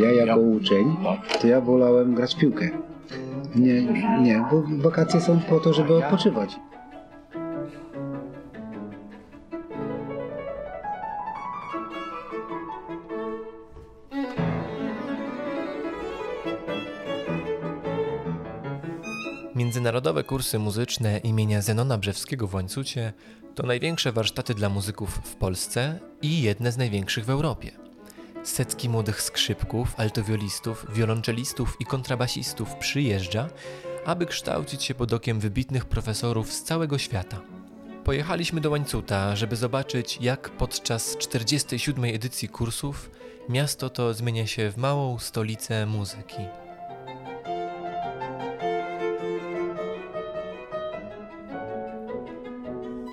Ja jako uczeń, to ja wolałem grać w piłkę. Nie, nie, bo wakacje są po to, żeby odpoczywać. Międzynarodowe kursy muzyczne imienia Zenona Brzewskiego w Łańcucie to największe warsztaty dla muzyków w Polsce i jedne z największych w Europie. Setki młodych skrzypków, altowiolistów, wiolonczelistów i kontrabasistów przyjeżdża, aby kształcić się pod okiem wybitnych profesorów z całego świata. Pojechaliśmy do Łańcuta, żeby zobaczyć, jak podczas 47. edycji kursów miasto to zmienia się w małą stolicę muzyki.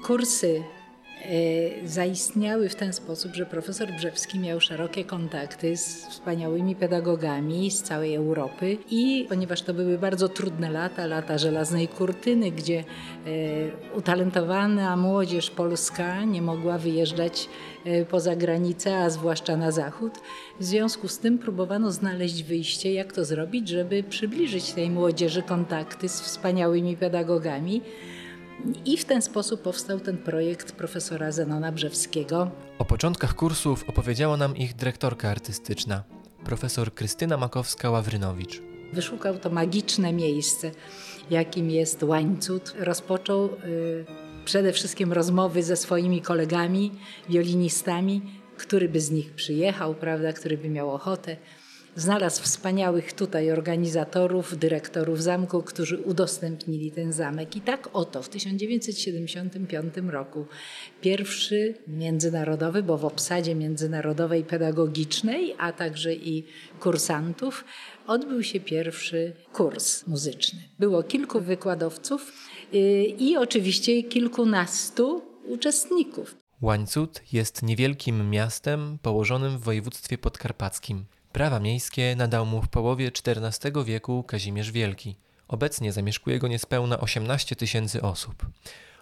Kursy zaistniały w ten sposób, że profesor Brzewski miał szerokie kontakty z wspaniałymi pedagogami z całej Europy i ponieważ to były bardzo trudne lata, lata żelaznej kurtyny, gdzie e, utalentowana młodzież polska nie mogła wyjeżdżać e, poza granicę, a zwłaszcza na zachód, w związku z tym próbowano znaleźć wyjście, jak to zrobić, żeby przybliżyć tej młodzieży kontakty z wspaniałymi pedagogami. I w ten sposób powstał ten projekt profesora Zenona Brzewskiego. O początkach kursów opowiedziała nam ich dyrektorka artystyczna, profesor Krystyna Makowska-Ławrynowicz. Wyszukał to magiczne miejsce, jakim jest Łańcut. Rozpoczął y, przede wszystkim rozmowy ze swoimi kolegami, violinistami, który by z nich przyjechał, prawda, który by miał ochotę. Znalazł wspaniałych tutaj organizatorów, dyrektorów zamku, którzy udostępnili ten zamek. I tak oto w 1975 roku pierwszy międzynarodowy, bo w obsadzie międzynarodowej pedagogicznej, a także i kursantów, odbył się pierwszy kurs muzyczny. Było kilku wykładowców yy, i oczywiście kilkunastu uczestników. Łańcut jest niewielkim miastem położonym w województwie podkarpackim. Prawa miejskie nadał mu w połowie XIV wieku Kazimierz Wielki. Obecnie zamieszkuje go niespełna 18 tysięcy osób.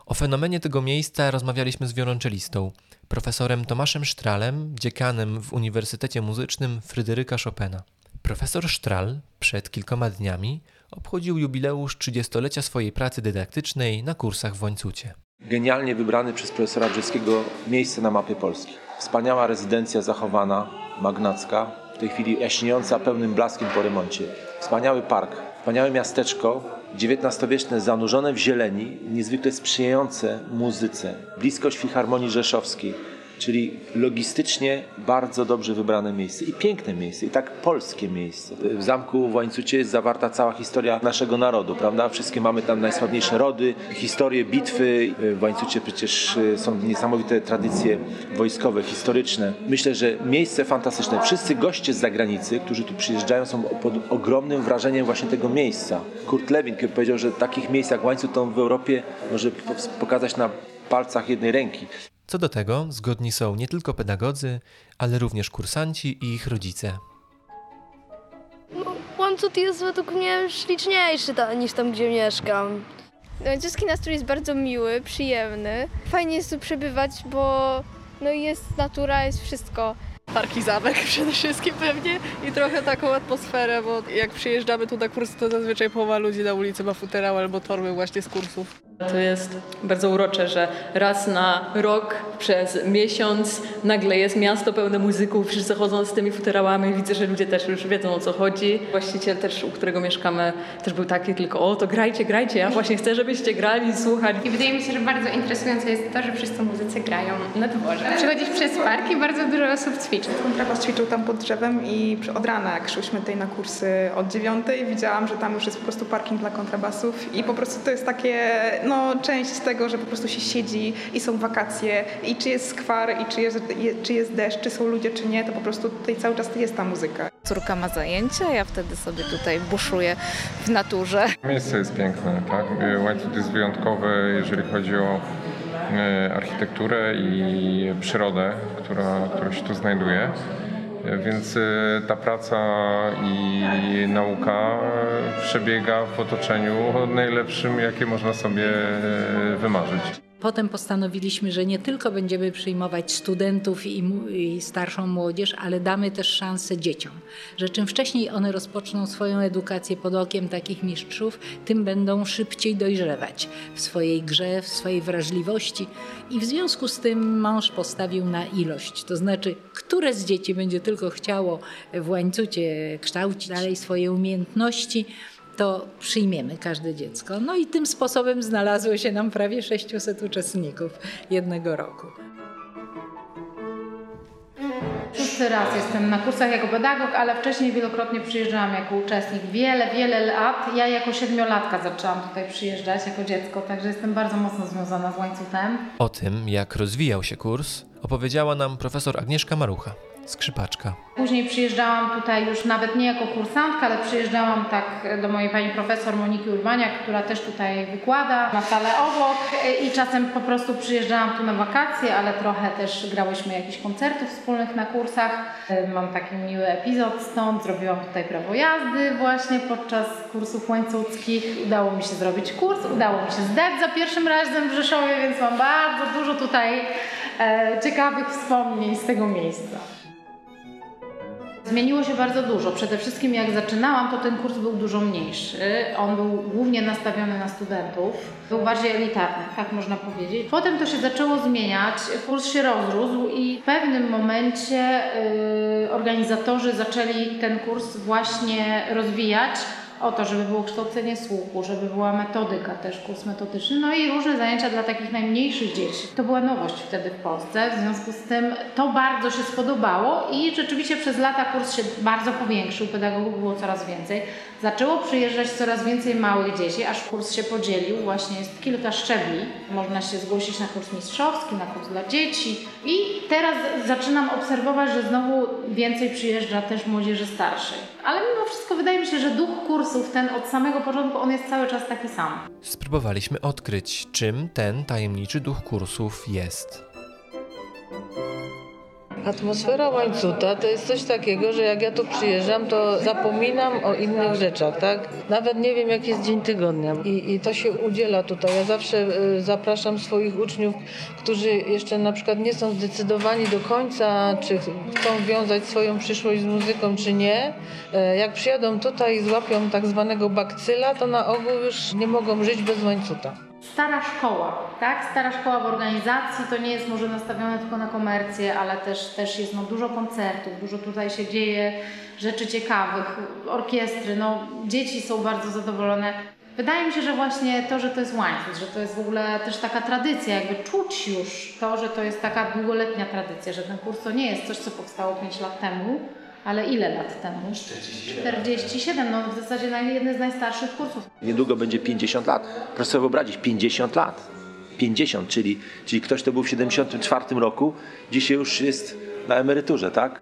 O fenomenie tego miejsca rozmawialiśmy z wiolonczelistą, profesorem Tomaszem Sztralem, dziekanem w Uniwersytecie Muzycznym Fryderyka Chopina. Profesor Sztral przed kilkoma dniami obchodził jubileusz 30-lecia swojej pracy dydaktycznej na kursach w Łańcucie. Genialnie wybrany przez profesora Brzeskiego miejsce na mapie Polski. Wspaniała rezydencja zachowana, magnacka, w tej chwili jaśniejąca pełnym blaskiem po remoncie. Wspaniały park, wspaniałe miasteczko, XIX-wieczne, zanurzone w zieleni, niezwykle sprzyjające muzyce, bliskość Filharmonii Rzeszowskiej, Czyli logistycznie bardzo dobrze wybrane miejsce i piękne miejsce, i tak polskie miejsce. W zamku w Łańcucie jest zawarta cała historia naszego narodu, prawda? Wszystkie mamy tam najsławniejsze rody, historie bitwy. W Łańcucie przecież e, są niesamowite tradycje wojskowe, historyczne. Myślę, że miejsce fantastyczne. Wszyscy goście z zagranicy, którzy tu przyjeżdżają, są pod ogromnym wrażeniem właśnie tego miejsca. Kurt Lewin powiedział, że takich miejsc jak Łańcuch to w Europie może pokazać na palcach jednej ręki. Co do tego zgodni są nie tylko pedagodzy, ale również kursanci i ich rodzice. No, Łańcut jest według mnie śliczniejszy ta, niż tam, gdzie mieszkam. Łańcuski nastrój jest bardzo miły, przyjemny. Fajnie jest tu przebywać, bo no jest natura, jest wszystko. Parki zamek przede wszystkim pewnie i trochę taką atmosferę, bo jak przyjeżdżamy tu na kurs, to zazwyczaj połowa ludzi na ulicy ma futerał albo torby właśnie z kursów. To jest bardzo urocze, że raz na rok przez miesiąc nagle jest miasto pełne muzyków, wszyscy chodzą z tymi futerałami, widzę, że ludzie też już wiedzą o co chodzi. Właściciel też, u którego mieszkamy, też był taki tylko, o to grajcie, grajcie, ja właśnie chcę, żebyście grali, słuchać. I wydaje mi się, że bardzo interesujące jest to, że wszyscy muzycy grają na dworze. Przechodzisz przez park i bardzo dużo osób ćwiczy. Kontrabas ćwiczył tam pod drzewem i od rana, jak szłyśmy tutaj na kursy od dziewiątej, widziałam, że tam już jest po prostu parking dla kontrabasów i po prostu to jest takie no, część z tego, że po prostu się siedzi i są wakacje i czy jest skwar i czy jest, czy jest deszcz, czy są ludzie, czy nie, to po prostu tutaj cały czas jest ta muzyka. Córka ma zajęcia, ja wtedy sobie tutaj buszuję w naturze. Miejsce jest piękne, tak? Łańcuch jest wyjątkowy, jeżeli chodzi o e, architekturę i przyrodę, która, która się tu znajduje. Więc y, ta praca i nauka przebiega w otoczeniu najlepszym, jakie można sobie y, wymarzyć. Potem postanowiliśmy, że nie tylko będziemy przyjmować studentów i, i, starszą młodzież, ale damy też szansę dzieciom. Że czym wcześniej one rozpoczną swoją edukację pod okiem takich mistrzów, tym będą szybciej dojrzewać w swojej grze, w swojej wrażliwości. I w związku z tym mąż postawił na ilość. To znaczy, które z dzieci będzie tylko chciało w łańcucie kształcić dalej swoje umiejętności, to przyjmiemy każde dziecko. No i tym sposobem znalazło się nam prawie 600 uczestników jednego roku. Szósty raz jestem na kursach jako pedagog, ale wcześniej wielokrotnie przyjeżdżałam jako uczestnik. Wiele, wiele lat. Ja jako siedmiolatka zaczęłam tutaj przyjeżdżać jako dziecko, także jestem bardzo mocno związana z łańcuchem. O tym, jak rozwijał się kurs, opowiedziała nam profesor Agnieszka Marucha skrzypaczka. Później przyjeżdżałam tutaj już nawet nie jako kursantka, ale przyjeżdżałam tak do mojej pani profesor Moniki Urbaniak, która też tutaj wykłada na salę obok i czasem po prostu przyjeżdżałam tu na wakacje, ale trochę też grałyśmy jakichś koncertów wspólnych na kursach. Mam taki miły epizod stąd, zrobiłam tutaj prawo jazdy właśnie podczas kursów łańcuckich. Udało mi się zrobić kurs, udało mi się zdać za pierwszym razem w Rzeszowie, więc mam bardzo dużo tutaj e, ciekawych wspomnień z tego miejsca. Zmieniło się bardzo dużo. Przede wszystkim jak zaczynałam, to ten kurs był dużo mniejszy. On był głównie nastawiony na studentów. Był bardziej elitarny, tak można powiedzieć. Potem to się zaczęło zmieniać, kurs się rozrósł i w pewnym momencie yy, organizatorzy zaczęli ten kurs właśnie rozwijać o to, żeby było kształcenie słuchu, żeby była metodyka też, kurs metodyczny, no i różne zajęcia dla takich najmniejszych dzieci. To była nowość wtedy w Polsce, w związku z tym to bardzo się spodobało i rzeczywiście przez lata kurs się bardzo powiększył, pedagogów było coraz więcej. Zaczęło przyjeżdżać coraz więcej małych dzieci, aż kurs się podzielił, właśnie jest kilka szczebli. Można się zgłosić na kurs mistrzowski, na kurs dla dzieci i teraz zaczynam obserwować, że znowu więcej przyjeżdża też młodzieży starszej. Ale mimo wszystko wydaje mi się, że duch kursów, ten od samego początku, on jest cały czas taki sam. Spróbowaliśmy odkryć, czym ten tajemniczy duch kursów jest. Atmosfera łańcuta to jest coś takiego, że jak ja tu przyjeżdżam, to zapominam o innych rzeczach, tak? Nawet nie wiem, jaki jest dzień tygodnia i, i to się udziela tutaj. Ja zawsze y, zapraszam swoich uczniów, którzy jeszcze na przykład nie są zdecydowani do końca, czy chcą wiązać swoją przyszłość z muzyką, czy nie. Y, jak przyjadą tutaj i złapią tak zwanego bakcyla, to na ogół już nie mogą żyć bez łańcuta stara szkoła, tak? Stara szkoła w organizacji, to nie jest może nastawione tylko na komercję, ale też, też jest no, dużo koncertów, dużo tutaj się dzieje rzeczy ciekawych, orkiestry, no dzieci są bardzo zadowolone. Wydaje mi się, że właśnie to, że to jest łańcuch, że to jest w ogóle też taka tradycja, jakby czuć już to, że to jest taka długoletnia tradycja, że ten kurs to nie jest coś, co powstało 5 lat temu, ale ile lat temu? 47. 47, no w zasadzie jeden z najstarszych kursów. Niedługo będzie 50 lat. Proszę sobie wyobrazić, 50 lat. 50, czyli, czyli ktoś, kto był w 74 roku, dzisiaj już jest na emeryturze, tak?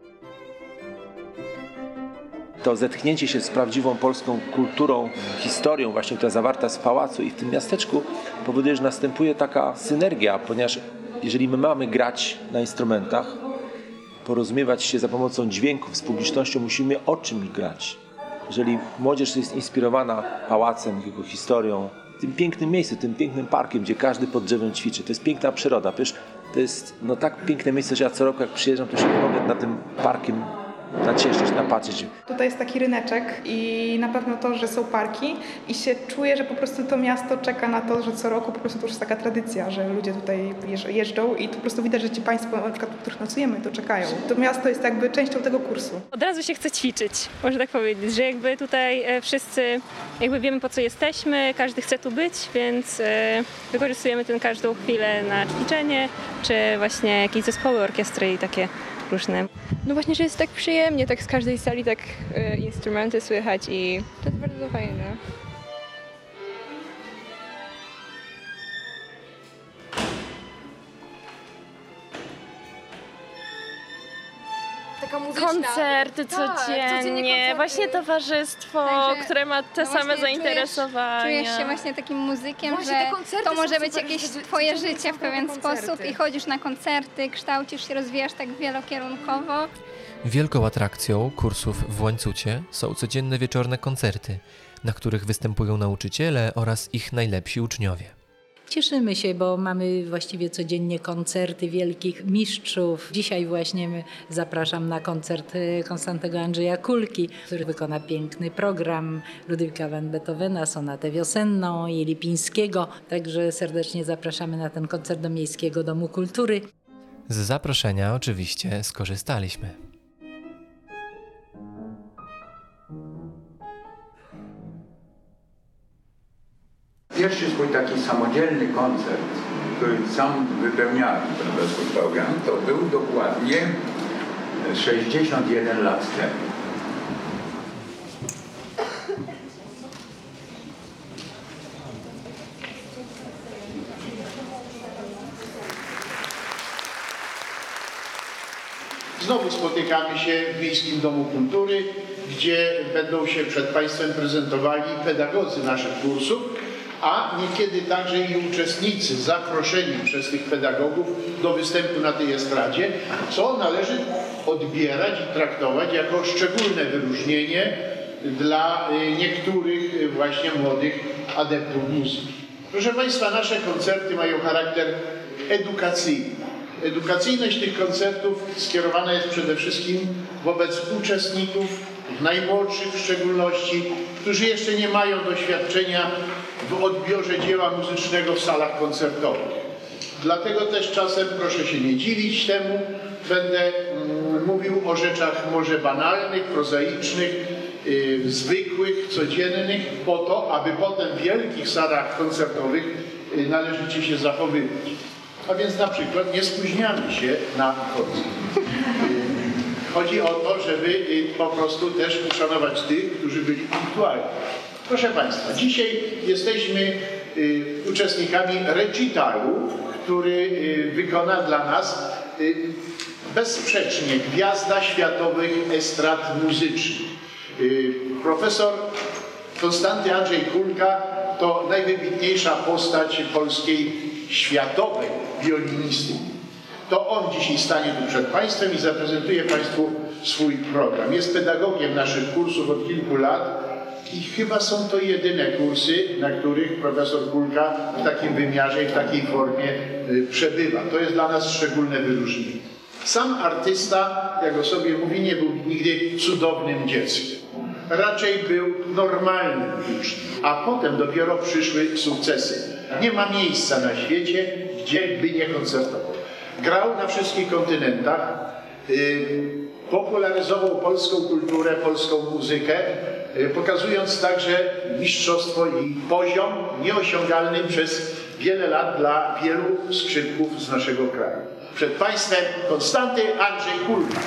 To zetknięcie się z prawdziwą polską kulturą, historią, właśnie która zawarta jest w pałacu i w tym miasteczku, powoduje, że następuje taka synergia, ponieważ jeżeli my mamy grać na instrumentach, porozumiewać się za pomocą dźwięków z publicznością, musimy o czymś grać. Jeżeli młodzież jest inspirowana pałacem, jego historią, tym pięknym miejscem, tym pięknym parkiem, gdzie każdy pod drzewem ćwiczy, to jest piękna przyroda. Przecież to jest no, tak piękne miejsce, że ja co roku jak przyjeżdżam, to się nie mogę na tym parkiem nacieszyć, napatrzeć. Tutaj jest taki ryneczek i na pewno to, że są parki i się czuje, że po prostu to miasto czeka na to, że co roku po prostu to już jest taka tradycja, że ludzie tutaj jeżdżą i to po prostu widać, że ci Państwo, na przykład, których nocujemy, to czekają. To miasto jest jakby częścią tego kursu. Od razu się chce ćwiczyć, można tak powiedzieć, że jakby tutaj e, wszyscy jakby wiemy po co jesteśmy, każdy chce tu być, więc e, wykorzystujemy tę każdą chwilę na ćwiczenie, czy właśnie jakieś zespoły, orkiestry i takie różne. No właśnie, że jest tak przyjemnie, tak z każdej sali tak y, instrumenty słychać i to jest bardzo fajne. Koncerty Tak, codziennie, koncerty. właśnie towarzystwo, Także które ma te właśnie same czujesz- zainteresowania. Czujesz się właśnie takim muzykiem, Właśnie że to może być jakieś twoje życie w pewien sposób i chodzisz na koncerty, kształcisz się, rozwijasz tak wielokierunkowo. Wielką atrakcją kursów w Łańcucie są codzienne wieczorne koncerty, na których występują nauczyciele oraz ich najlepsi uczniowie. Cieszymy się, bo mamy właściwie codziennie koncerty wielkich mistrzów. Dzisiaj właśnie zapraszam na koncert e, Konstantego Andrzeja Kulki, który wykona piękny program Ludwika van Beethovena, sonatę wiosenną i Lipińskiego. Także serdecznie zapraszamy na ten koncert do Miejskiego Domu Kultury. Z zaproszenia oczywiście skorzystaliśmy. Pierwszy swój taki samodzielny koncert, który sam wypełniałem swój program, to był dokładnie 61 lat temu. Znowu spotykamy się w Miejskim Domu Kultury, gdzie będą się przed Państwem prezentowali pedagodzy naszych kursów, a niekiedy także i uczestnicy zaproszeni przez tych pedagogów do występu na tej estradzie, co należy odbierać i traktować jako szczególne wyróżnienie dla y, niektórych właśnie młodych adeptów muzyki. Proszę Państwa, nasze koncerty mają charakter edukacyjny. Edukacyjność tych koncertów skierowana jest przede wszystkim wobec uczestników, najmłodszych w szczególności, którzy jeszcze nie mają doświadczenia w odbiorze dzieła muzycznego w salach koncertowych. Dlatego też czasem, proszę się nie dziwić temu, będę mm, mówił o rzeczach może banalnych, prozaicznych, yy, zwykłych, codziennych, po to, aby potem w wielkich salach koncertowych yy, należycie się zachowywać. A więc na przykład nie spóźniamy się na koncert. Chodzi o to, żeby y, po prostu też uszanować tych, którzy byli punktualni. Proszę Państwa, dzisiaj jesteśmy y, uczestnikami recitalu, który y, wykona dla nas bezsprzecznie gwiazda światowych estrad muzycznych. Profesor Konstanty Andrzej Kulka to najwybitniejsza postać polskiej światowej wiolinistyki. To on dzisiaj stanie tu przed Państwem i zaprezentuje Państwu swój program. Jest pedagogiem naszych kursów od kilku lat i chyba są to jedyne kursy, na których profesor Kulka w takim wymiarze i w takiej formie y, przebywa. To jest dla nas szczególne wyróżnienie. Sam artysta, jak o sobie mówi, nie był nigdy cudownym dzieckiem. Raczej był normalnym uczniem, a potem dopiero przyszły sukcesy. Nie ma miejsca na świecie, gdzie by nie koncertował. Grał na wszystkich kontynentach, yy, popularyzował polską kulturę, polską muzykę, pokazując także mistrzostwo i poziom nieosiągalny przez wiele lat dla wielu skrzypków z naszego kraju. Przed Państwem Konstanty Andrzej Kulka.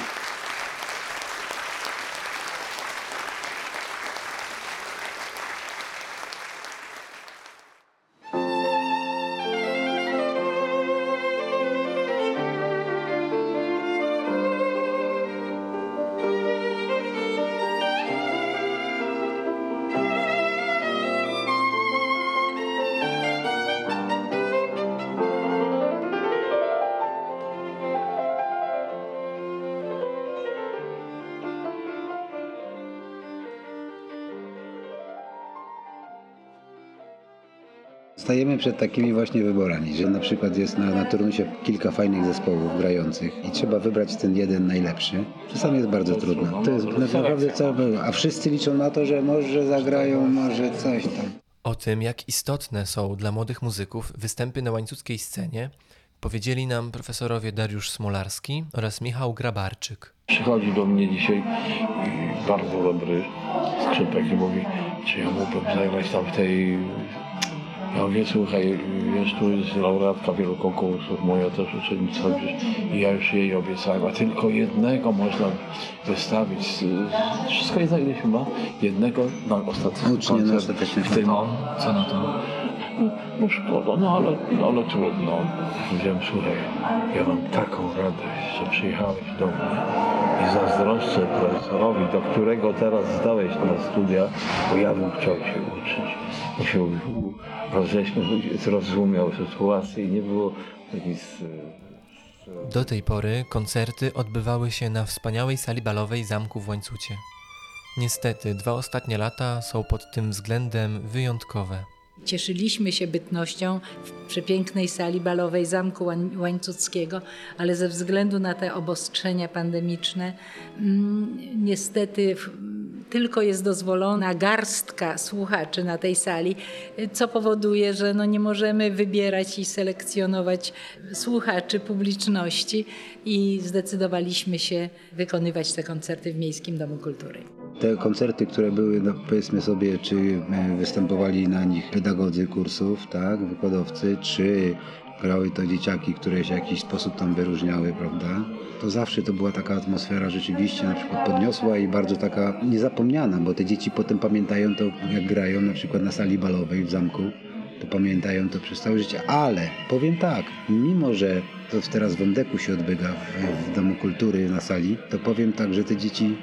Stajemy przed takimi właśnie wyborami, że na przykład jest na, na turnusie kilka fajnych zespołów grających i trzeba wybrać ten jeden najlepszy. Czasami jest bardzo trudno. To jest naprawdę całe, a wszyscy liczą na to, że może zagrają, może coś tam. O tym, jak istotne są dla młodych muzyków występy na łańcuckiej scenie, powiedzieli nam profesorowie Dariusz Smolarski oraz Michał Grabarczyk. Przychodzi do mnie dzisiaj bardzo dobry skrzypek i mówi, czy ja mógłbym zagrać tam w tej ja mówię, słuchaj, wiesz, tu jest laureatka wielu konkursów, moja też uczennica, i ja już jej obiecałem, a tylko jednego można wystawić. Wszystko jedno ile się ma? Jednego na ostatni Ucznie koncert. ostatecznie. W tym, Co na to? no, no szkoda, no ale, no ale trudno. Powiedziałem, słuchaj, ja mam taką radość, że przyjechałeś do mnie i zazdroszczę profesorowi, do którego teraz zdałeś na studia, bo ja bym chciał się uczyć. Musiał, żeśmy zrozumiał sytuację i nie było takich... Do tej pory koncerty odbywały się na wspaniałej sali balowej zamku w Łańcucie. Niestety, dwa ostatnie lata są pod tym względem wyjątkowe. Cieszyliśmy się bytnością w przepięknej sali balowej Zamku Łań- Łańcuckiego, ale ze względu na te obostrzenia pandemiczne, mm, niestety tylko jest dozwolona garstka słuchaczy na tej sali, co powoduje, że no nie możemy wybierać i selekcjonować słuchaczy publiczności i zdecydowaliśmy się wykonywać te koncerty w Miejskim Domu Kultury. Te koncerty, które były, no powiedzmy sobie, czy e, występowali na nich pedagodzy kursów, tak, wykładowcy, czy grały to dzieciaki, które się w jakiś sposób tam wyróżniały, prawda? To zawsze to była taka atmosfera rzeczywiście na przykład podniosła i bardzo taka niezapomniana, bo te dzieci potem pamiętają to, jak grają na przykład na sali balowej w zamku, to pamiętają to przez całe życie. Ale powiem tak, mimo że to teraz w Emdeku się odbywa w, w Domu Kultury na sali, to powiem tak, że te dzieci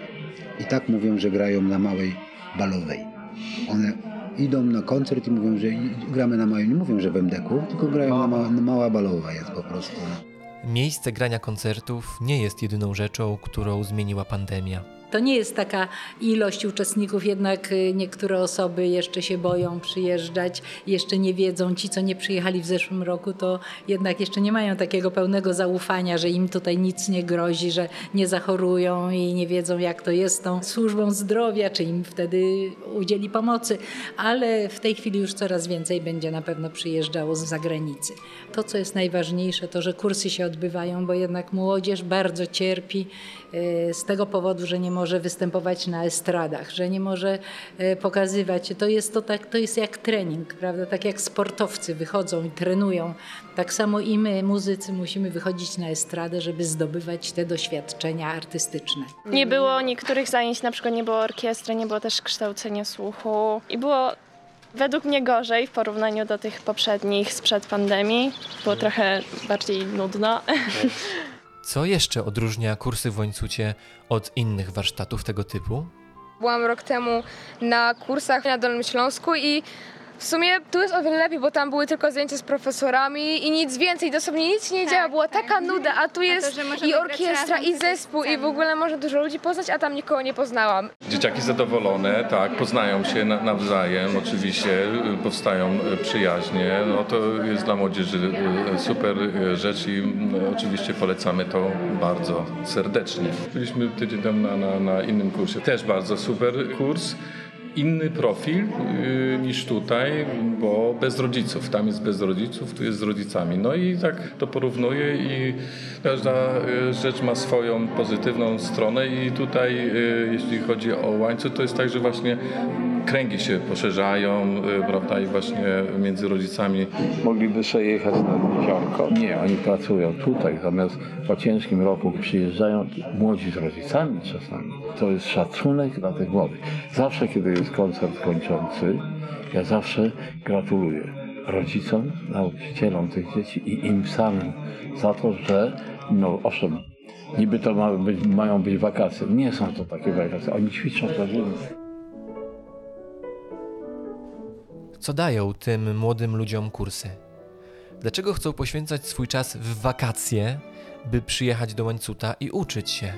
i tak mówią, że grają na małej balowej. One idą na koncert i mówią, że gramy na małej, nie mówią, że w MDK-u, tylko grają na, ma, na mała balowa jest po prostu. No. Miejsce grania koncertów nie jest jedyną rzeczą, którą zmieniła pandemia. To nie jest taka ilość uczestników, jednak y, niektóre osoby jeszcze się boją przyjeżdżać, jeszcze nie wiedzą. Ci, co nie przyjechali w zeszłym roku, to jednak jeszcze nie mają takiego pełnego zaufania, że im tutaj nic nie grozi, że nie zachorują i nie wiedzą, jak to jest z tą służbą zdrowia, czy im wtedy udzieli pomocy. Ale w tej chwili już coraz więcej będzie na pewno przyjeżdżało z zagranicy. To, co jest najważniejsze, to, że kursy się odbywają, bo jednak młodzież bardzo cierpi e, z tego powodu, że nie może występować na estradach, że nie może e, pokazywać się. To jest, to, tak, to jest jak trening, prawda? Tak jak sportowcy wychodzą i trenują, tak samo i my, muzycy, musimy wychodzić na estradę, żeby zdobywać te doświadczenia artystyczne. Nie było niektórych zajęć, na przykład nie było orkiestry, nie było też kształcenia słuchu i było według mnie gorzej w porównaniu do tych poprzednich sprzed pandemii. Było trochę bardziej nudno. Co jeszcze odróżnia kursy w Łańcucie od innych warsztatów tego typu? Byłam rok temu na kursach na Dolnym Śląsku i w sumie tu jest o wiele lepiej, bo tam były tylko zajęcia z profesorami i nic więcej, dosłownie nic się nie działo, była taka nuda, a tu jest że możemy i orkiestra, i zespół, i w ogóle można dużo ludzi poznać, a tam nikogo nie poznałam. Dzieciaki zadowolone, tak, poznają się na, nawzajem, oczywiście y, powstają y, przyjaźnie. No to jest dla młodzieży y, super rzecz i mm, oczywiście polecamy to bardzo serdecznie. Byliśmy tydzień temu na, na, na innym kursie, też bardzo super kurs. Inny profil y, niż tutaj, bo bez rodziców. Tam jest bez rodziców, tu jest z rodzicami. No i tak to porównuję i każda y, rzecz ma swoją pozytywną stronę i tutaj y, jeśli chodzi o łańcuch, to jest tak, że właśnie kręgi się poszerzają, y, prawda, i właśnie między rodzicami. Mogliby sobie jechać na jeziorko. Nie, oni pracują tutaj, zamiast po ciężkim roku przyjeżdżają młodzi z rodzicami czasami. To jest szacunek dla tych młodych. Zawsze, kiedy jest koncert kończący, ja zawsze gratuluję rodzicom, nauczycielom tych dzieci i im samym za to, że no owszem, niby to ma być, mają być wakacje. Nie są to takie wakacje, oni ćwiczą dla życia. Co dają tym młodym ludziom kursy? Dlaczego chcą poświęcać swój czas w wakacje, by przyjechać do Łańcuta i uczyć się?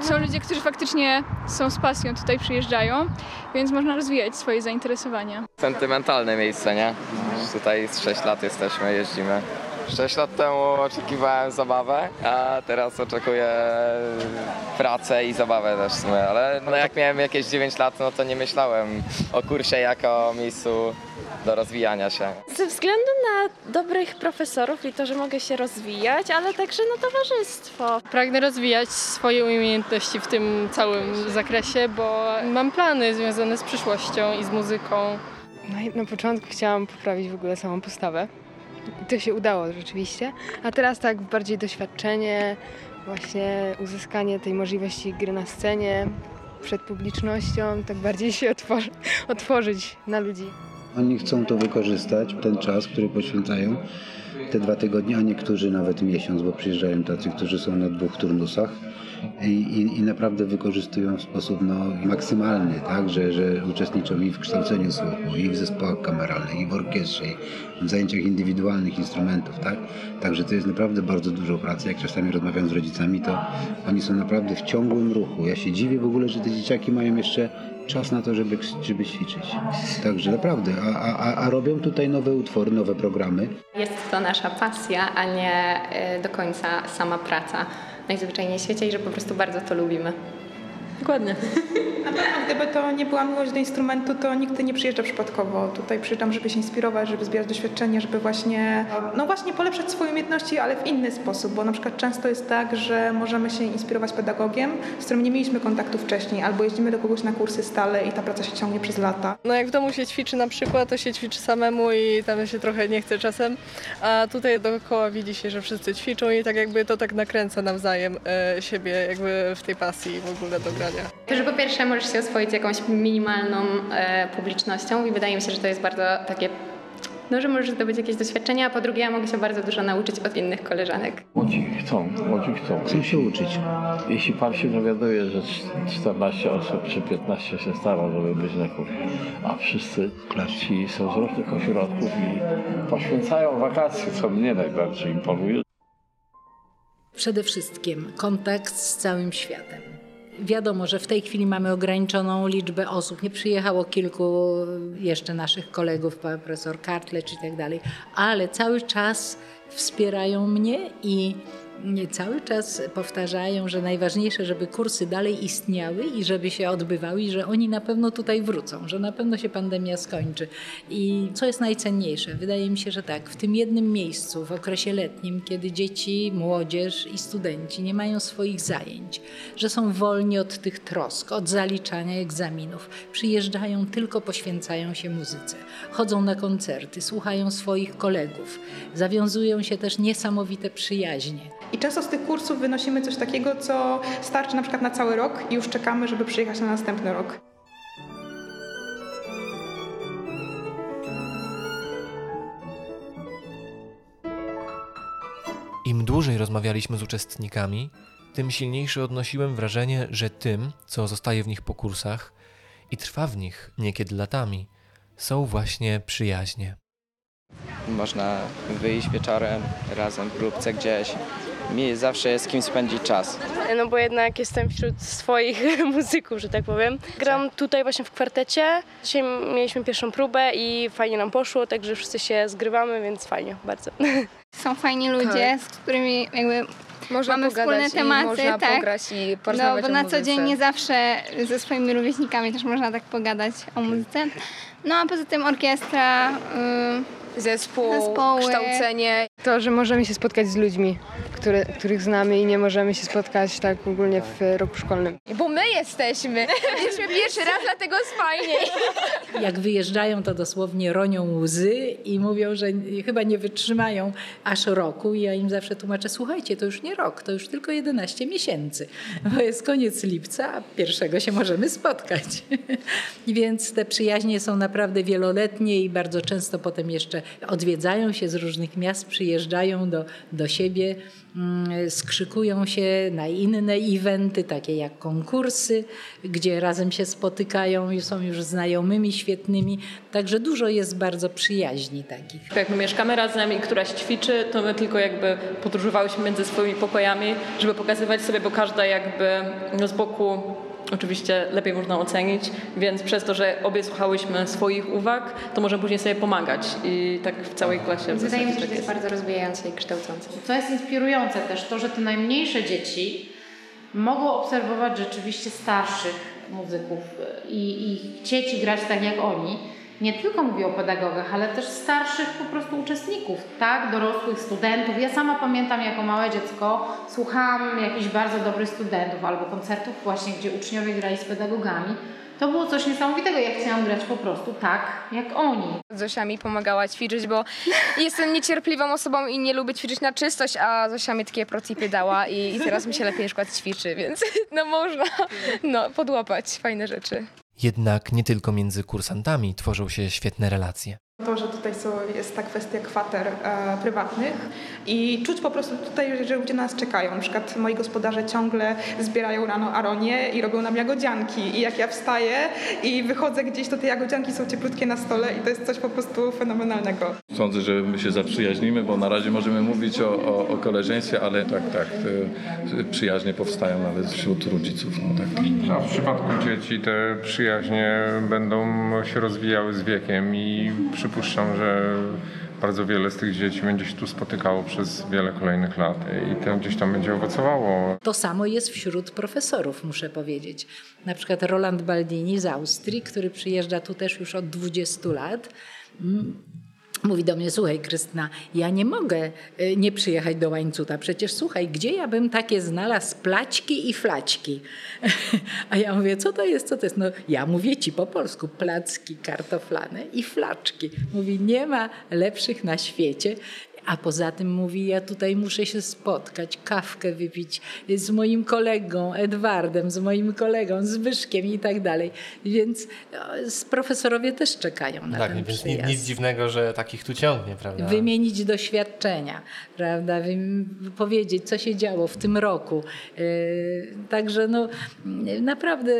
Są ludzie, którzy faktycznie są z pasją tutaj przyjeżdżają, więc można rozwijać swoje zainteresowania. Sentymentalne miejsce, nie? Tutaj z 6 lat jesteśmy, jeździmy. 6 lat temu oczekiwałem zabawę, a teraz oczekuję pracę i zabawę też w sumie, ale no jak miałem jakieś 9 lat, no to nie myślałem o kursie jako o miejscu do rozwijania się. Ze względu na dobrych profesorów i to, że mogę się rozwijać, ale także na towarzystwo. Pragnę rozwijać swoje umiejętności w tym całym zakresie, bo mam plany związane z przyszłością i z muzyką. No na początku chciałam poprawić w ogóle samą postawę. I to się udało rzeczywiście. A teraz tak bardziej doświadczenie, właśnie uzyskanie tej możliwości gry na scenie przed publicznością, tak bardziej się otworzy, otworzyć na ludzi. Oni chcą to wykorzystać, ten czas, który poświęcają, te dwa tygodnie, a niektórzy nawet miesiąc, bo przyjeżdżają tacy, którzy są na dwóch turnusach i, i, i naprawdę wykorzystują w sposób no, maksymalny, tak, że, że uczestniczą i w kształceniu słuchu, i w zespołach kameralnych, i w orkiestrze, i w zajęciach indywidualnych instrumentów, tak. Także to jest naprawdę bardzo dużo pracy. Jak czasami rozmawiam z rodzicami, to oni są naprawdę w ciągłym ruchu. Ja się dziwię w ogóle, że te dzieciaki mają jeszcze czas na to, żeby, żeby ćwiczyć. Także naprawdę, a, a, a robią tutaj nowe utwory, nowe programy. Jest to nasza pasja, a nie y, do końca sama praca najzwyczajniej w świecie i że po prostu bardzo to lubimy. Dokładnie. Na pewno, gdyby to nie była miłość do instrumentu, to nigdy nie przyjeżdża przypadkowo. Tutaj przyjeżdżam, żeby się inspirować, żeby zbierać doświadczenie, żeby właśnie, no właśnie polepszać swoje umiejętności, ale w inny sposób, bo na przykład często jest tak, że możemy się inspirować pedagogiem, z którym nie mieliśmy kontaktu wcześniej, albo jeździmy do kogoś na kursy stale i ta praca się ciągnie przez lata. No jak w domu się ćwiczy na przykład, to się ćwiczy samemu i tam się trochę nie chce czasem, a tutaj dookoła widzi się, że wszyscy ćwiczą i tak jakby to tak nakręca nawzajem e, siebie jakby w tej pasji w ogóle do grania. To, że po pierwsze możesz się oswoić jakąś minimalną e, publicznością i wydaje mi się, że to jest bardzo takie, no że możesz zdobyć jakieś doświadczenia, a po drugie ja mogę się bardzo dużo nauczyć od innych koleżanek. Młodzi chcą, młodzi chcą. Chcą się uczyć. Jeśli pan się dowiaduje, że 14 osób czy 15 się stara, żeby być na kursie, a wszyscy ci są z różnych ośrodków i poświęcają wakacje, co mnie najbardziej imponuje. Przede wszystkim kontakt z całym światem. Wiadomo, że w tej chwili mamy ograniczoną liczbę osób. Nie przyjechało kilku jeszcze naszych kolegów, profesor Cartledge i tak dalej, ale cały czas wspierają mnie i cały czas powtarzają, że najważniejsze, żeby kursy dalej istniały i żeby się odbywały i że oni na pewno tutaj wrócą, że na pewno się pandemia skończy. I co jest najcenniejsze? Wydaje mi się, że tak, w tym jednym miejscu, w okresie letnim, kiedy dzieci, młodzież i studenci nie mają swoich zajęć, że są wolni od tych trosk, od zaliczania egzaminów, przyjeżdżają, tylko poświęcają się muzyce, chodzą na koncerty, słuchają swoich kolegów, zawiązują się też niesamowite przyjaźnie. I często z tych kursów wynosimy coś takiego, co starczy na przykład na cały rok i już czekamy, żeby przyjechać na następny rok. Im dłużej rozmawialiśmy z uczestnikami, tym silniejsze odnosiłem wrażenie, że tym, co zostaje w nich po kursach i trwa w nich niekiedy latami, są właśnie przyjaźnie. Można wyjść wieczorem razem w grupce gdzieś. Mi zawsze jest z kim spędzić czas. No bo jednak jestem wśród swoich muzyków, że tak powiem. Gram tutaj właśnie w kwartecie. Dzisiaj mieliśmy pierwszą próbę i fajnie nam poszło, także wszyscy się zgrywamy, więc fajnie, bardzo. Są fajni ludzie, z którymi jakby Można mamy pogadać wspólne tematy, można tak. pograć i No, porozmawiać bo o na co dzień nie zawsze ze swoimi rówieśnikami też można tak pogadać o muzyce. No a poza tym orkiestra, Zespół, zespoły. kształcenie. To, że możemy się spotkać z ludźmi, które, których znamy i nie możemy się spotkać tak ogólnie w roku szkolnym. Bo my jesteśmy. Byliśmy pierwszy raz, dlatego jest fajniej. Jak wyjeżdżają, to dosłownie ronią łzy i mówią, że chyba nie wytrzymają aż roku. I ja im zawsze tłumaczę, słuchajcie, to już nie rok, to już tylko 11 miesięcy, bo jest koniec lipca, a pierwszego się możemy spotkać. Więc te przyjaźnie są naprawdę wieloletnie i bardzo często potem jeszcze odwiedzają się z różnych miast, przyjeżdżają do, do siebie, mm, skrzykują się na inne eventy, takie jak konkursy, gdzie razem się spotykają i są już znajomymi świetnymi. Także dużo jest bardzo przyjaźni takich. Jak my mieszkamy razem i któraś ćwiczy, to my tylko jakby podróżowałyśmy między swoimi pokojami, żeby pokazywać sobie, bo każda jakby no z boku oczywiście lepiej można ocenić, więc przez to, że obie słuchałyśmy swoich uwag, to możemy później sobie pomagać i tak w całej klasie. w Wydaje mi się, że tak to jest bardzo rozwijające i kształcące. Co jest inspirujące też, to, że te najmniejsze dzieci mogą obserwować rzeczywiście starszych muzyków i, i chcieć grać tak jak oni. Nie tylko mówię o pedagogach, ale też starszych po prostu uczestników, tak, dorosłych studentów. Ja sama pamiętam jako małe dziecko słuchałam jakichś bardzo dobrych studentów albo koncertów właśnie, gdzie uczniowie grali z pedagogami. To było coś niesamowitego. Ja chciałam grać po prostu tak, jak oni. Zosia mi pomagała ćwiczyć, bo jestem niecierpliwą osobą i nie lubię ćwiczyć na czystość, a Zosia mi takie protipy dała i, i teraz mi się lepiej na przykład ćwiczy, więc no można no, podłapać fajne rzeczy. Jednak nie tylko między kursantami tworzą się świetne relacje. To, że tutaj są, jest ta kwestia kwater e, prywatnych i czuć po prostu tutaj, że ludzie nas czekają. Na przykład moi gospodarze ciągle zbierają rano aronie i robią nam jagodzianki. I jak ja wstaję i wychodzę gdzieś, to te jagodzianki są cieplutkie na stole i to jest coś po prostu fenomenalnego. Sądzę, że my się zaprzyjaźnimy, bo na razie możemy mówić o, o, o koleżeństwie, ale tak, tak, te przyjaźnie powstają nawet wśród rodziców. No, tak. A w przypadku dzieci te przyjaźnie będą się rozwijały z wiekiem i przypuszczam, że bardzo wiele z tych dzieci będzie się tu spotykało przez wiele kolejnych lat i to gdzieś tam będzie owocowało. To samo jest wśród profesorów, muszę powiedzieć. Na przykład Roland Baldini z Austrii, który przyjeżdża tu też już od 20 lat. Mówi do mnie, słuchaj Krystyna, ja nie mogę y, nie przyjechać do Łańcuta. Przecież słuchaj, gdzie ja bym takie znalazł plaćki i flaćki? A ja mówię, co to jest, co to jest? No ja mówię ci po polsku, placki kartoflane i flaczki. Mówi, nie ma lepszych na świecie. A poza tym mówi, ja tutaj muszę się spotkać, kawkę wypić z moim kolegą Edwardem, z moim kolegą Zbyszkiem i tak dalej. Więc z profesorowie też czekają na Tak, ten więc nic, przyjazd. nic dziwnego, że takich tu ciągnie, prawda? Wymienić doświadczenia, prawda? Powiedzieć, co się działo w tym roku. Yy, Także no, naprawdę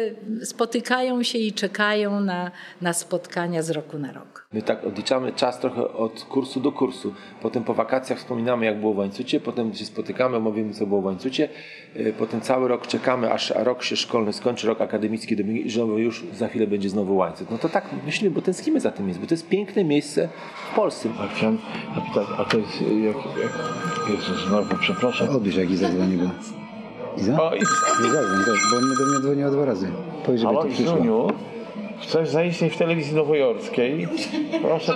spotykają się i czekają na, na spotkania z roku na rok. My tak odliczamy czas trochę od kursu do kursu. Potem po wakacjach wspominamy, jak było w Łańcucie, potem się spotykamy, mówimy, co było w Łańcucie. Yy, Potem cały rok czekamy, aż rok się szkolny skończy, rok akademicki, że już za chwilę będzie znowu Łańcut. No to tak myślimy, bo tęsknimy za tym miejscem, bo to jest piękne miejsce w Polsce. A chciałem zapytać, a to jest jak, jak Jezus, znowu przepraszam. Odbierz jak Iza dzwoni, bo... Iza? O, Iza. Nie zadzwoń, tak, bo on do mnie dzwoniła dwa razy. Powiedz, żeby Halo, to przyszło. Izuniu, chcesz zaistnieć w telewizji nowojorskiej? Proszę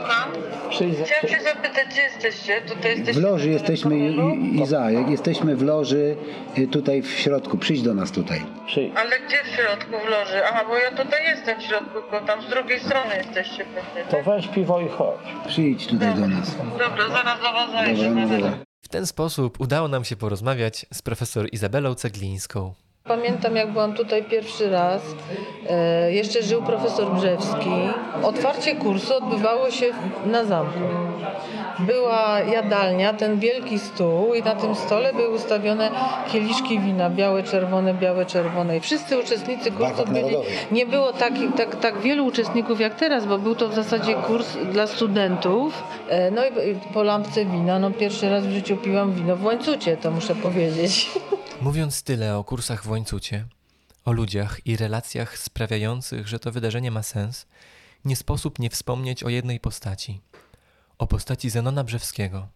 przyjść za... Chciałam się zapytać, gdzie jesteście? Tutaj W jesteście loży jesteśmy, I- jesteśmy w loży y, tutaj w środku, przyjdź do nas tutaj. Ale gdzie w środku w loży? Aha, bo ja tutaj jestem w środku, tylko tam z drugiej strony jesteście pewnie. To weź piwo i chodź. Przyjdź tutaj do nas. Dobra, zaraz do was Dobra, no dobra. W ten sposób udało nam się porozmawiać z profesor Izabelą Ceglińską. Pamiętam, jak byłam tutaj pierwszy raz. E, jeszcze żył profesor Brzewski. Otwarcie kursu odbywało się na zamku. Była jadalnia, ten wielki stół i na tym stole były ustawione kieliszki wina, białe, czerwone, białe, czerwone. I wszyscy uczestnicy kursu byli... Nie było tak, tak, tak wielu uczestników jak teraz, bo był to w zasadzie kurs dla studentów. E, No i i po lampce wina, no pierwszy raz w życiu piłam wino w łańcucie, to muszę powiedzieć. Mówiąc tyle o kursach w łańcucie, o ludziach i relacjach sprawiających, że to wydarzenie ma sens, nie sposób nie wspomnieć o jednej postaci. O postaci Zenona Brzewskiego.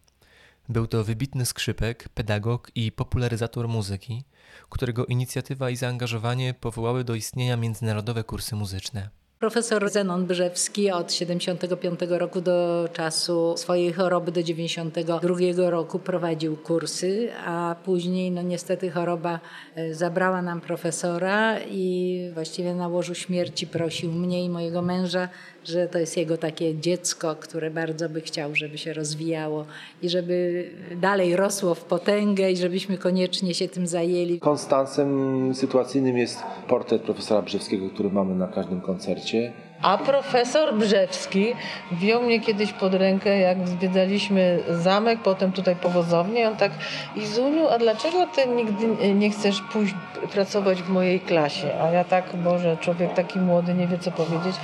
Był to wybitny skrzypek, pedagog i popularyzator muzyki, którego inicjatywa i zaangażowanie powołały do istnienia międzynarodowe kursy muzyczne. Profesor Zenon Brzewski od 75 roku do czasu swojej choroby do 92 roku prowadził kursy, a później no niestety choroba e, zabrała nam profesora i właściwie na łożu śmierci prosił mnie i mojego męża, że to jest jego takie dziecko, które bardzo by chciał, żeby się rozwijało i żeby dalej rosło w potęgę i żebyśmy koniecznie się tym zajęli. Konstansem sytuacyjnym jest portret profesora Brzewskiego, który mamy na każdym koncercie. A profesor Brzewski wziął mnie kiedyś pod rękę, jak zwiedzaliśmy zamek, potem tutaj powozownię. I on tak, Izuniu, a dlaczego ty nigdy nie chcesz pójść pracować w mojej klasie? A ja tak, Boże, człowiek taki młody, nie wie co powiedzieć.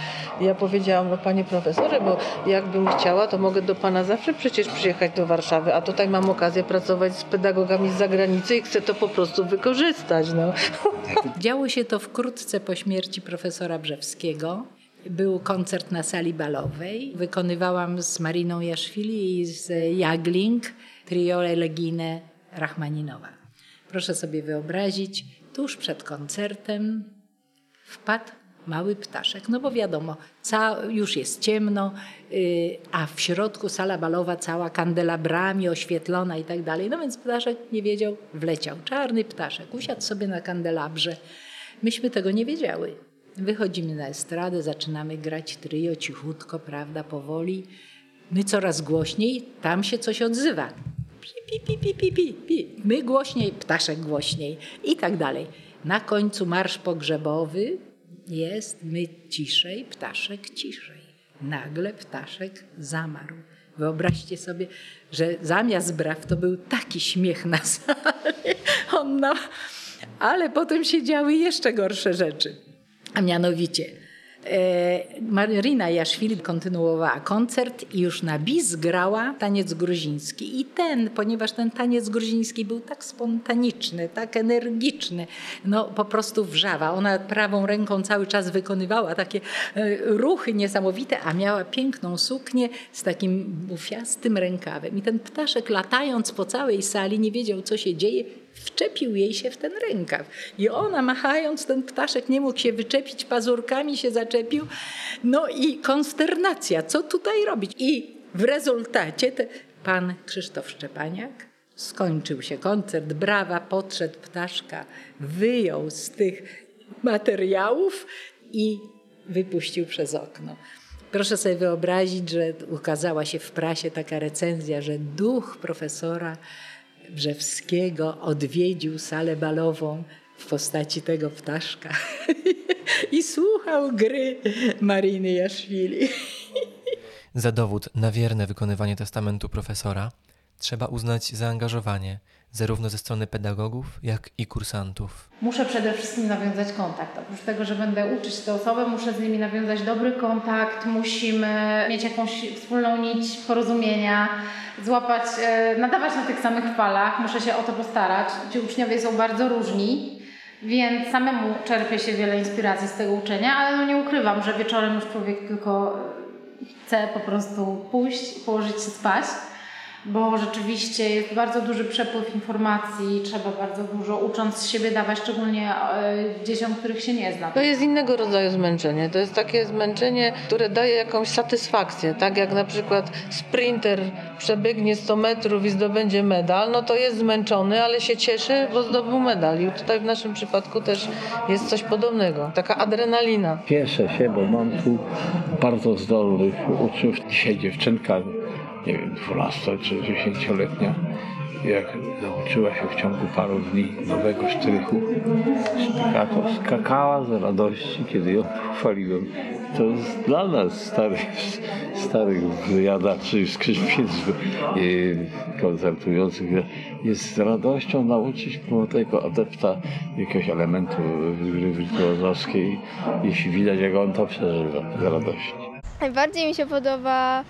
I ja powiedziałam, no panie profesorze, bo jakbym chciała, to mogę do pana zawsze przecież przyjechać do Warszawy, a tutaj mam okazję pracować z pedagogami z zagranicy i chcę to po prostu wykorzystać. No. Działo się to wkrótce po śmierci profesora Brzewskiego. Był koncert na sali balowej. Wykonywałam z Mariną Jaszwili i z Jagling trio Elegine Rachmaninowa. Proszę sobie wyobrazić, tuż przed koncertem wpadł mały ptaszek. No bo wiadomo, już jest ciemno, yy, a w środku sala balowa cała kandelabrami oświetlona i tak dalej. No więc ptaszek nie wiedział, wleciał. Czarny ptaszek, usiadł sobie na kandelabrze. Myśmy tego nie wiedziały. Wychodzimy na estradę, zaczynamy grać trio cichutko, prawda, powoli. My coraz głośniej, tam się coś odzywa. Pi, pi, pi, pi, pi, pi. My głośniej, ptaszek głośniej i tak dalej. Na końcu marsz pogrzebowy jest, my ciszej, ptaszek ciszej. Nagle ptaszek zamarł. Wyobraźcie sobie, że zamiast braw to był taki śmiech na sali. On no, ale potem się działy jeszcze gorsze rzeczy. A mianowicie e, Marina Jaszwili kontynuowała koncert i już na bis grała taniec gruziński. I ten, ponieważ ten taniec gruziński był tak spontaniczny, tak energiczny, no po prostu wrzawa. Ona prawą ręką cały czas wykonywała takie e, ruchy niesamowite, a miała piękną suknię z takim bufiastym rękawem. I ten ptaszek latając po całej sali nie wiedział, co się dzieje, wczepił jej się w ten rękaw. I ona machając, ten ptaszek nie mógł się wyczepić, pazurkami się zaczepił. No i konsternacja, co tutaj robić? I w rezultacie te, pan Krzysztof Szczepaniak skończył się koncert, brawa, podszedł ptaszka, wyjął z tych materiałów i wypuścił przez okno. Proszę sobie wyobrazić, że ukazała się w prasie taka recenzja, że duch profesora Brzewskiego odwiedził salę balową w postaci tego ptaszka i słuchał gry Mariny Jaszwili. Za dowód na wierne wykonywanie testamentu profesora trzeba uznać zaangażowanie zarówno ze strony pedagogów, jak i kursantów. Muszę przede wszystkim nawiązać kontakt. Oprócz tego, że będę uczyć te osoby, muszę z nimi nawiązać dobry kontakt, musimy mieć jakąś wspólną nić porozumienia, złapać, e, nadawać na tych samych falach. Muszę się o to postarać. Ci uczniowie są bardzo różni. Więc samemu czerpię się wiele inspiracji z tego uczenia, ale no nie ukrywam, że wieczorem już człowiek tylko chce po prostu pójść, położyć się spać bo rzeczywiście jest bardzo duży przepływ informacji, trzeba bardzo dużo ucząc z siebie dawać, szczególnie e, dzieciom, których się nie zna. To jest innego rodzaju zmęczenie. To jest takie zmęczenie, które daje jakąś satysfakcję. Tak jak na przykład sprinter przebiegnie 100 metrów i zdobędzie medal, no to jest zmęczony, ale się cieszy, bo zdobył medal. I tutaj w naszym przypadku też jest coś podobnego. Taka adrenalina. Cieszę się, bo mam tu bardzo zdolnych uczniów. Dzisiaj dziewczynka nie wiem, 12 czy 10-letnia, jak nauczyła się w ciągu paru dni nowego sztrychu, to skakała z radości, kiedy ją pochwaliłem. To jest dla nas, starych, starych wyjadaczy, skrzypiec koncertujących, jest z radością nauczyć tego adepta jakiegoś elementu gry wirtuozowskiej, jeśli widać, jak on to przeżywa z radości. Najbardziej mi się podoba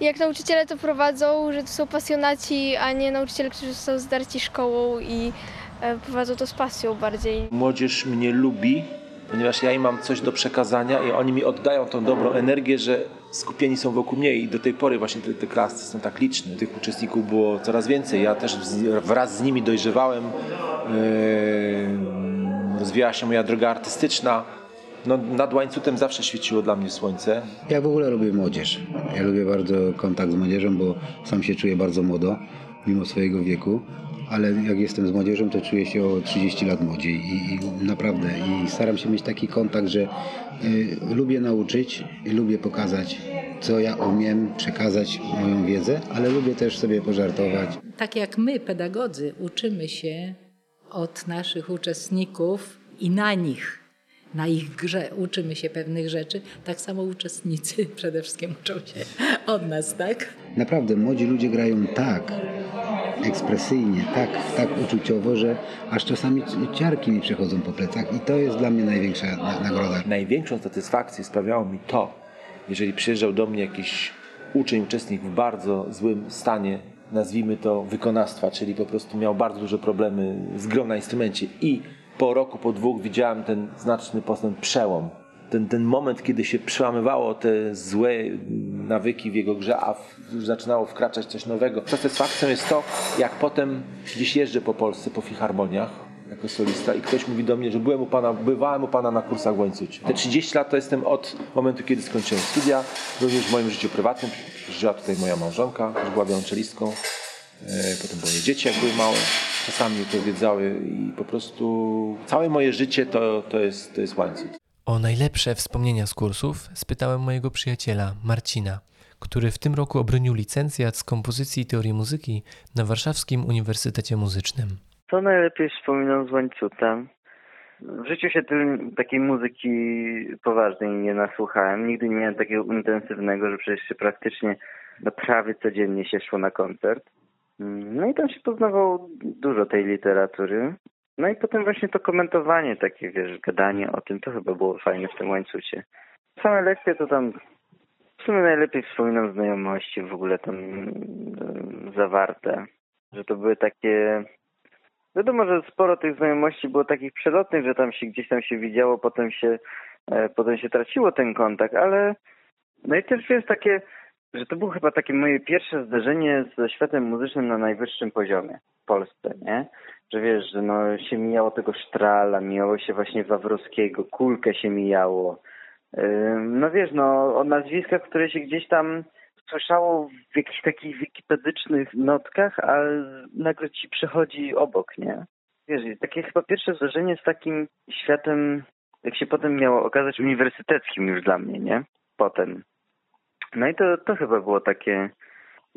jak nauczyciele to prowadzą, że to są pasjonaci, a nie nauczyciele, którzy są zdarci szkołą i e, prowadzą to z pasją bardziej. Młodzież mnie lubi, ponieważ ja im mam coś do przekazania i oni mi oddają tą dobrą energię, że skupieni są wokół mnie i do tej pory właśnie te, te klasy są tak liczne. Tych uczestników było coraz więcej. Ja też wraz z nimi dojrzewałem. Yy, rozwijała się moja droga artystyczna no, nad łańcutem zawsze świeciło dla mnie słońce. Ja w ogóle lubię młodzież. Ja lubię bardzo kontakt z młodzieżą, bo sam się czuję bardzo młodo, mimo swojego wieku. Ale jak jestem z młodzieżą, to czuję się o 30 lat młodziej i, i naprawdę i staram się mieć taki kontakt, że y, lubię nauczyć, lubię pokazać, co ja umiem, przekazać moją wiedzę, ale lubię też sobie pożartować. Tak jak my, pedagodzy, uczymy się od naszych uczestników i na nich na ich grze uczymy się pewnych rzeczy, tak samo uczestnicy przede wszystkim uczą się od nas, tak? Naprawdę, młodzi ludzie grają tak ekspresyjnie, tak, tak uczuciowo, że aż czasami ciarki mi przechodzą po plecach i to jest dla mnie największa nagroda. Największą satysfakcję sprawiało mi to, jeżeli przyjeżdżał do mnie jakiś uczeń, uczestnik w bardzo złym stanie, nazwijmy to wykonawstwa, czyli po prostu miał bardzo duże problemy z grą na instrumencie i po roku, po dwóch widziałem ten znaczny postęp, przełom. Ten, ten moment, kiedy się przełamywało te złe nawyki w jego grze, a już zaczynało wkraczać coś nowego. Satysfakcją jest to, jak potem gdzieś jeżdżę po Polsce, po filharmoniach jako solista i ktoś mówi do mnie, że byłem u pana, bywałem u pana na kursach w Łańcucie. Te 30 lat to jestem od momentu, kiedy skończyłem studia, również w moim życiu prywatnym. Żyła tutaj moja małżonka, już była wiolonczelistką, potem moje dzieci, jak były małe czasami opowiedzały i po prostu całe moje życie to, to, jest, to jest łańcuch. O najlepsze wspomnienia z kursów spytałem mojego przyjaciela Marcina, który w tym roku obronił licencjat z kompozycji i teorii muzyki na Warszawskim Uniwersytecie Muzycznym. Co najlepiej wspominam z łańcutem? W życiu się tym, takiej muzyki poważnej nie nasłuchałem. Nigdy nie miałem takiego intensywnego, że przecież się praktycznie no, prawie codziennie się szło na koncert. No i tam się poznawało dużo tej literatury. No i potem właśnie to komentowanie, takie wiesz, gadanie o tym, to chyba było fajne w tym łańcucie. Same lekcje to tam w sumie najlepiej wspominam znajomości w ogóle tam e, zawarte. Że to były takie Wiadomo, że sporo tych znajomości było takich przelotnych, że tam się gdzieś tam się widziało, potem się, e, potem się traciło ten kontakt, ale no i też wiesz takie, że to było chyba takie moje pierwsze zderzenie ze światem muzycznym na najwyższym poziomie w Polsce, nie? Że wiesz, że no się mijało tego Sztrala, mijało się właśnie Wawrowskiego, Kulkę się mijało. No wiesz, no o nazwiskach, które się gdzieś tam słyszało w jakichś takich wikipedycznych notkach, a nagle ci przychodzi obok, nie? Wiesz, takie chyba pierwsze zdarzenie z takim światem, jak się potem miało okazać, uniwersyteckim już dla mnie, nie? Potem. No i to, to chyba było takie,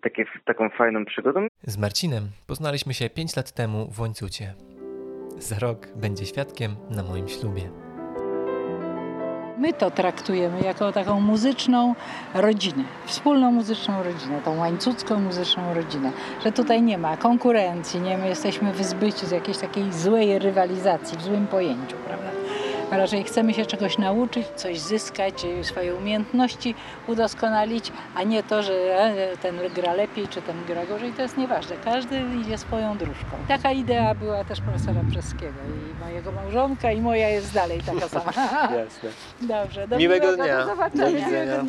takie, taką fajną przygodą. Z Marcinem poznaliśmy się 5 lat temu w Łańcucie. Za rok będzie świadkiem na moim ślubie. My to traktujemy jako taką muzyczną rodzinę, wspólną muzyczną rodzinę, tą łańcucką muzyczną rodzinę, że tutaj nie ma konkurencji, nie my jesteśmy wyzbyci z jakiejś takiej złej rywalizacji, w złym pojęciu, prawda? A raczej chcemy się czegoś nauczyć, coś zyskać, swoje umiejętności udoskonalić, a nie to, że e, ten gra lepiej, czy ten gra gorzej, to jest nieważne. Każdy idzie swoją dróżką. Taka idea była też profesora Brzeskiego i mojego małżonka i moja jest dalej taka sama. Jasne. Dobrze, do Miłego miłego, dnia. Do zobaczenia. Do widzenia.